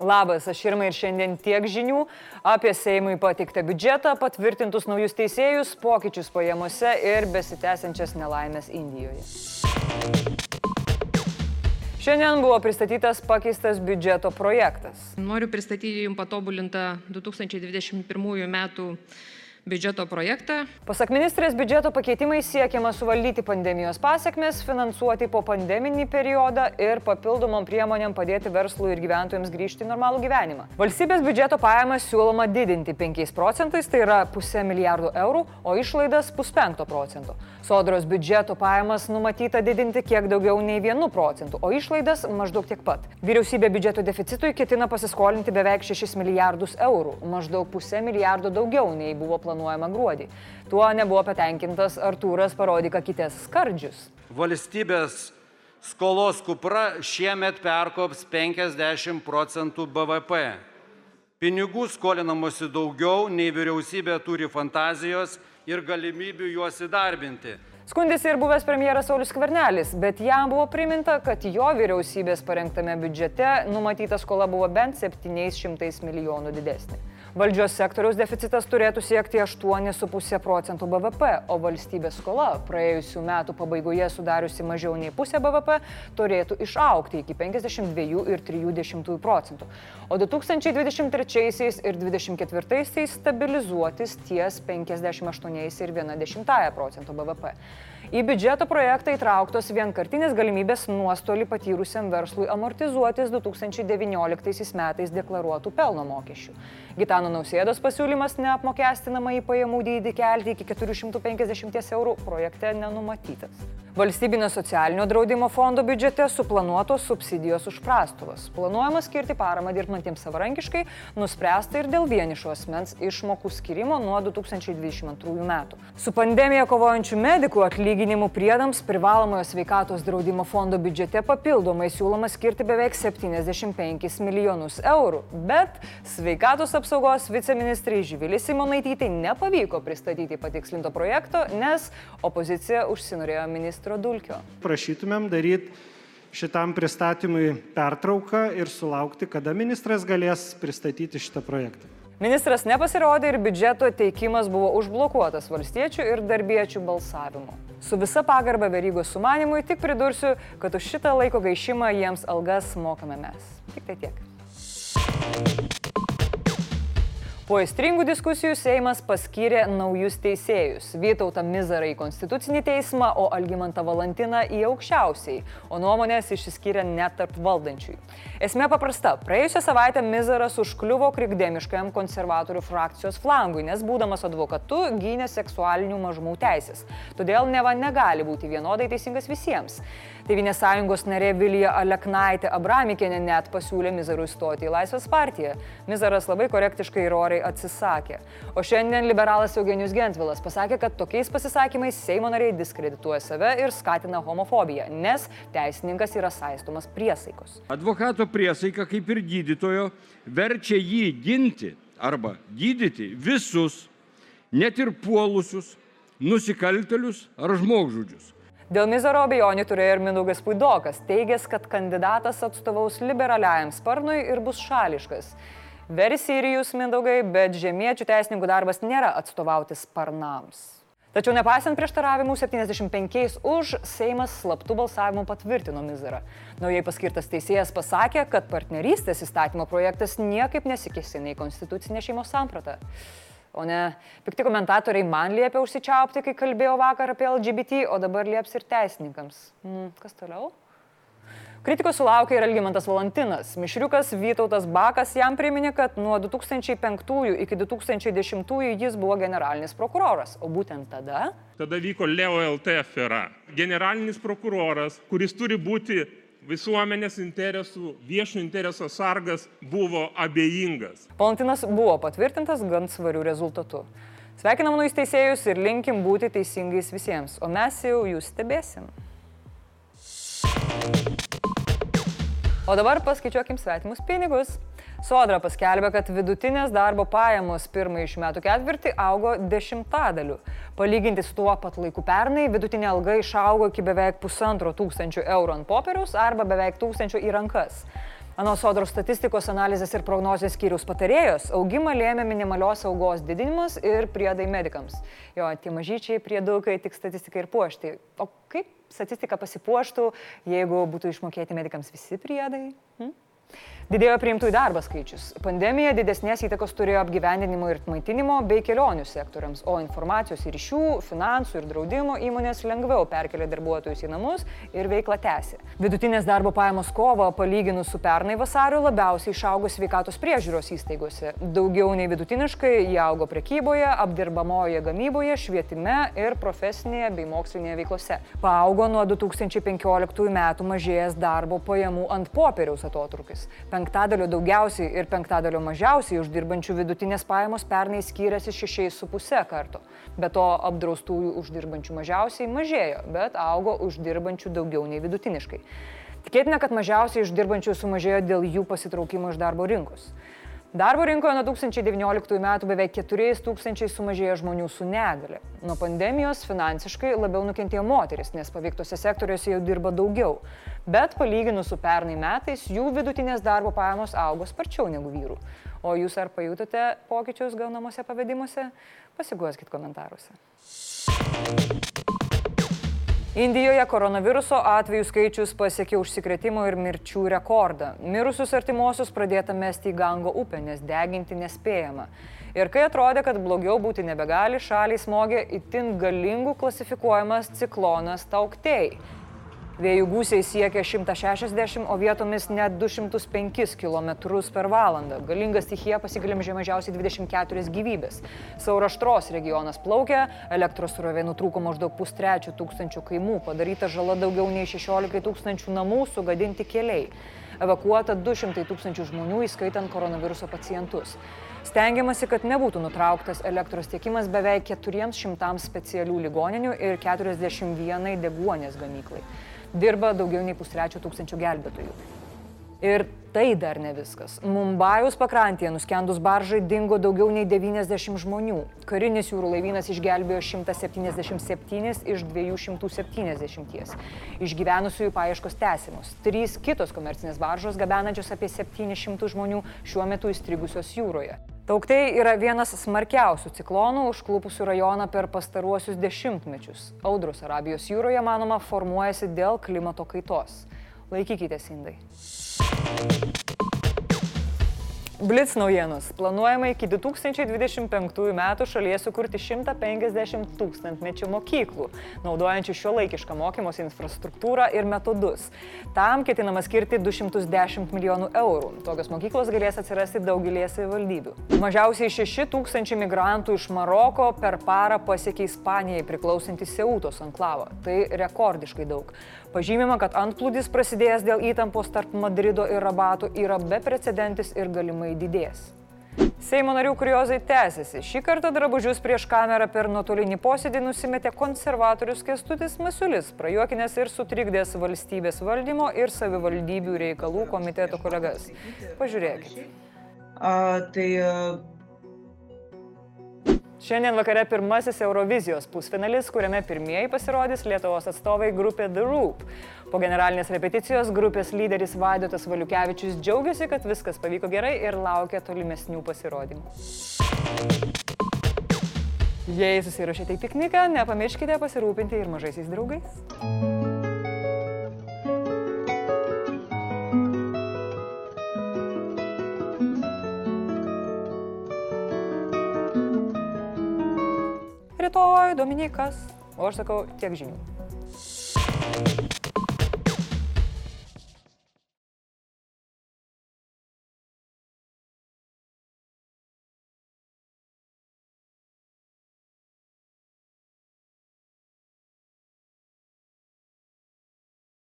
Labas, aš Irma ir šiandien tiek žinių apie Seimui patiktą biudžetą, patvirtintus naujus teisėjus, pokyčius pajamose ir besitęsiančias nelaimės Indijoje. Šiandien buvo pristatytas pakeistas biudžeto projektas. Noriu pristatyti Jums patobulintą 2021 metų biudžeto projektą. Pasak ministrės, biudžeto pakeitimai siekiama suvaldyti pandemijos pasiekmes, finansuoti po pandeminį periodą ir papildomom priemonėm padėti verslui ir gyventojams grįžti į normalų gyvenimą. Valstybės biudžeto pajamas siūloma didinti 5 procentais, tai yra pusę milijardų eurų, o išlaidas puspenkto procento. Sodros biudžeto pajamas numatyta didinti kiek daugiau nei 1 procentų, o išlaidas maždaug tiek pat. Vyriausybė biudžeto deficitui ketina pasiskolinti beveik 6 milijardus eurų, maždaug pusę milijardo daugiau nei buvo planuota planuojama gruodį. Tuo nebuvo patenkintas Artūras parodė kitės skardžius. Valstybės skolos kupra šiemet perkops 50 procentų BVP. Pinigų skolinamosi daugiau, nei vyriausybė turi fantazijos ir galimybių juos įdarbinti. Skundėsi ir buvęs premjeras Saulis Kvernelis, bet jam buvo priminta, kad jo vyriausybės parengtame biudžete numatyta skola buvo bent 700 milijonų didesnė. Valdžios sektoriaus deficitas turėtų siekti 8,5 procentų BVP, o valstybės skola praėjusių metų pabaigoje sudariusi mažiau nei pusę BVP turėtų išaukti iki 52,3 procentų, o 2023 ir 2024 stabilizuotis ties 58,1 procentų BVP. Į biudžeto projektą įtrauktos vienkartinės galimybės nuostolį patyrusiam verslui amortizuotis 2019 metais deklaruotų pelno mokesčių. Gitano Nausėdos pasiūlymas neapmokestinamą į pajamų dydį kelti iki 450 eurų projekte nenumatytas. Valstybinio socialinio draudimo fondo biudžete suplanuotos subsidijos už prastovas. Planuojama skirti paramą dirbantiems savarankiškai, nuspręsta ir dėl vienišo asmens išmokų skirimo nuo 2022 metų. Su pandemija kovojančių medikų atlyginimų priedams privalomojo sveikatos draudimo fondo biudžete papildomai siūloma skirti beveik 75 milijonus eurų, bet sveikatos apsaugos viceministrai Živilis Simonaitytai nepavyko pristatyti patikslinto projekto, nes opozicija užsinorėjo ministro Dulkio. Prašytumėm daryti šitam pristatymui pertrauką ir sulaukti, kada ministras galės pristatyti šitą projektą. Ministras nepasirodė ir biudžeto teikimas buvo užblokuotas valstiečių ir darbiečių balsavimu. Su visa pagarba verygos sumanimui tik pridursiu, kad už šitą laiko gaišimą jiems algas mokame mes. Tik tai tiek. Po įstringų diskusijų Seimas paskyrė naujus teisėjus - Vytautą Mizarą į Konstitucinį teismą, o Algimantą Valantiną į aukščiausiai, o nuomonės išsiskyrė net tarp valdančiųjų. Esmė paprasta - praėjusią savaitę Mizaras užkliuvo krikdemiškajam konservatorių frakcijos flangui, nes būdamas advokatu gynė seksualinių mažumų teisės. Todėl neva negali būti vienodai teisingas visiems. Tevinės sąjungos narė Vilija Aleknaitė Abramikėnė net pasiūlė Mizarui stoti į Laisvės partiją. Mizaras labai korektiškai ir oriai atsisakė. O šiandien liberalas Eugenijus Gentvilas pasakė, kad tokiais pasisakymais Seimo nariai diskredituoja save ir skatina homofobiją, nes teisininkas yra saistomas priesaikos. Advokato priesaika, kaip ir gydytojo, verčia jį ginti arba gydyti visus, net ir puolusius, nusikaltelius ar žmogžudžius. Dėl Mizaro abejonių turėjo ir Mindaugas Puidokas, teigęs, kad kandidatas atstovaus liberaliajam sparnui ir bus šališkas. Versirijus Mindaugai, bet žemiečių teisininkų darbas nėra atstovauti sparnams. Tačiau nepaisant prieštaravimų 75 už, Seimas slaptų balsavimų patvirtino Mizarą. Naujai paskirtas teisėjas pasakė, kad partnerystės įstatymo projektas niekaip nesikėsina į konstitucinę šeimos sampratą. O ne pikti komentatoriai man liepia užsičiaupti, kai kalbėjau vakar apie LGBT, o dabar lieps ir teisininkams. Mm, kas toliau? Kritikos sulaukė ir Elgimantas Valantinas. Mišriukas Vytautas Bakas jam priminė, kad nuo 2005 iki 2010 jis buvo generalinis prokuroras, o būtent tada... Tada vyko Leo LT afera. Generalinis prokuroras, kuris turi būti visuomenės interesų, viešo intereso sargas buvo abejingas. Valantinas buvo patvirtintas gan svarių rezultatų. Sveikinam naujus teisėjus ir linkim būti teisingais visiems, o mes jau jūs stebėsim. O dabar paskaičiuokim svetimus pinigus. Sodra paskelbė, kad vidutinės darbo pajamos pirmąjį šių metų ketvirtį augo dešimtadaliu. Palyginti su tuo pat laiku pernai, vidutinė alga išaugo iki beveik pusantro tūkstančio eurų ant popieriaus arba beveik tūkstančio į rankas. Anos sodros statistikos analizės ir prognozijos skyrius patarėjos augimą lėmė minimalios saugos didinimas ir priedai medikams. Jo, tie mažyčiai priedukai tik statistikai ir puošti. O kaip statistika pasipuoštų, jeigu būtų išmokėti medikams visi priedai? Hm? Didėjo priimtų į darbą skaičius. Pandemija didesnės įtakos turėjo apgyvendinimo ir maitinimo bei kelionių sektoriams, o informacijos ir ryšių, finansų ir draudimo įmonės lengviau perkelė darbuotojus į namus ir veiklą tęsė. Vidutinės darbo pajamos kovo palyginus su pernai vasariu labiausiai išaugo sveikatos priežiūros įstaigose. Daugiau nei vidutiniškai jie augo prekyboje, apdirbamoje gamyboje, švietime ir profesinėje bei mokslinėje veiklose. Paaugo nuo 2015 metų mažėjęs darbo pajamų ant popieriaus atotrukis penktadalio daugiausiai ir penktadalio mažiausiai uždirbančių vidutinės pajamos pernai skyrėsi 6,5 karto. Be to apdraustųjų uždirbančių mažiausiai mažėjo, bet augo uždirbančių daugiau nei vidutiniškai. Tikėtina, kad mažiausiai uždirbančių sumažėjo dėl jų pasitraukimo iš darbo rinkos. Darbo rinkoje nuo 2019 metų beveik 4 tūkstančiai sumažėjo žmonių su negale. Nuo pandemijos finansiškai labiau nukentėjo moteris, nes paveiktose sektoriuose jau dirba daugiau. Bet palyginus su pernai metais, jų vidutinės darbo pajamos augo sparčiau negu vyrų. O jūs ar pajutote pokyčius gaunamuose pavedimuose? Pasiguoskit komentaruose. Indijoje koronaviruso atvejų skaičius pasiekė užsikrėtimo ir mirčių rekordą. Mirusius artimuosius pradėta mesti į Gango upę, nes deginti nespėjama. Ir kai atrodė, kad blogiau būti nebegali, šaliai smogė itin galingų klasifikuojamas ciklonas Tauktei. Vėjų gūsiai siekia 160, o vietomis net 205 km per valandą. Galinga stichija pasiglimžė mažiausiai 24 gyvybės. Sauraštros regionas plaukia, elektros srovė nutrūko maždaug pustrečio tūkstančių kaimų, padaryta žala daugiau nei 16 tūkstančių namų, sugadinti keliai. Evakuota 200 tūkstančių žmonių, įskaitant koronaviruso pacientus. Stengiamasi, kad nebūtų nutrauktas elektros tiekimas beveik 400 specialių ligoninių ir 41 deguonės gamyklai dirba daugiau nei pustrečio tūkstančių gelbėtojų. Ir tai dar ne viskas. Mumbajaus pakrantėje nuskendus baržai dingo daugiau nei 90 žmonių. Karinis jūrų laivynas išgelbėjo 177 iš 270. Išgyvenusiųjų paieškos tęsimos. Trys kitos komercinės baržos gabenančios apie 700 žmonių šiuo metu įstrigusios jūroje. Tauktai yra vienas smarkiausių ciklonų užklupusių rajoną per pastaruosius dešimtmečius. Audros Arabijos jūroje, manoma, formuojasi dėl klimato kaitos. Laikykitės indai. Blitz naujienos. Planuojama iki 2025 metų šalyje sukurti 150 tūkstantmečių mokyklų, naudojančių šio laikišką mokymosi infrastruktūrą ir metodus. Tam ketinama skirti 210 milijonų eurų. Tokios mokyklos galės atsirasti daugelį savivaldybių. Mažiausiai 6 tūkstančiai migrantų iš Maroko per parą pasiekė Ispanijai priklausantį Seutos anklavą. Tai rekordiškai daug. Pažymima, kad antplūdis prasidėjęs dėl įtampos tarp Madrido ir Rabato yra beprecedentis ir galimai didės. Seimo narių kuriozai tęsiasi. Šį kartą drabužius prieš kamerą per nuotolinį posėdį nusimetė konservatorius Kestutis Masiulis, prajuokinės ir sutrikdęs valstybės valdymo ir savivaldybių reikalų komiteto kolegas. Pažiūrėkite. A, tai Šiandien vakare pirmasis Eurovizijos pusfinalis, kuriame pirmieji pasirodys Lietuvos atstovai grupė The Roop. Po generalinės repeticijos grupės lyderis Vaidotas Valiukevičius džiaugiasi, kad viskas pavyko gerai ir laukia tolimesnių pasirodymų. Jei susirašėte į pikniką, nepamirškite pasirūpinti ir mažaisiais draugais. Rytoj Dominikas, o aš sakau tiek žinių.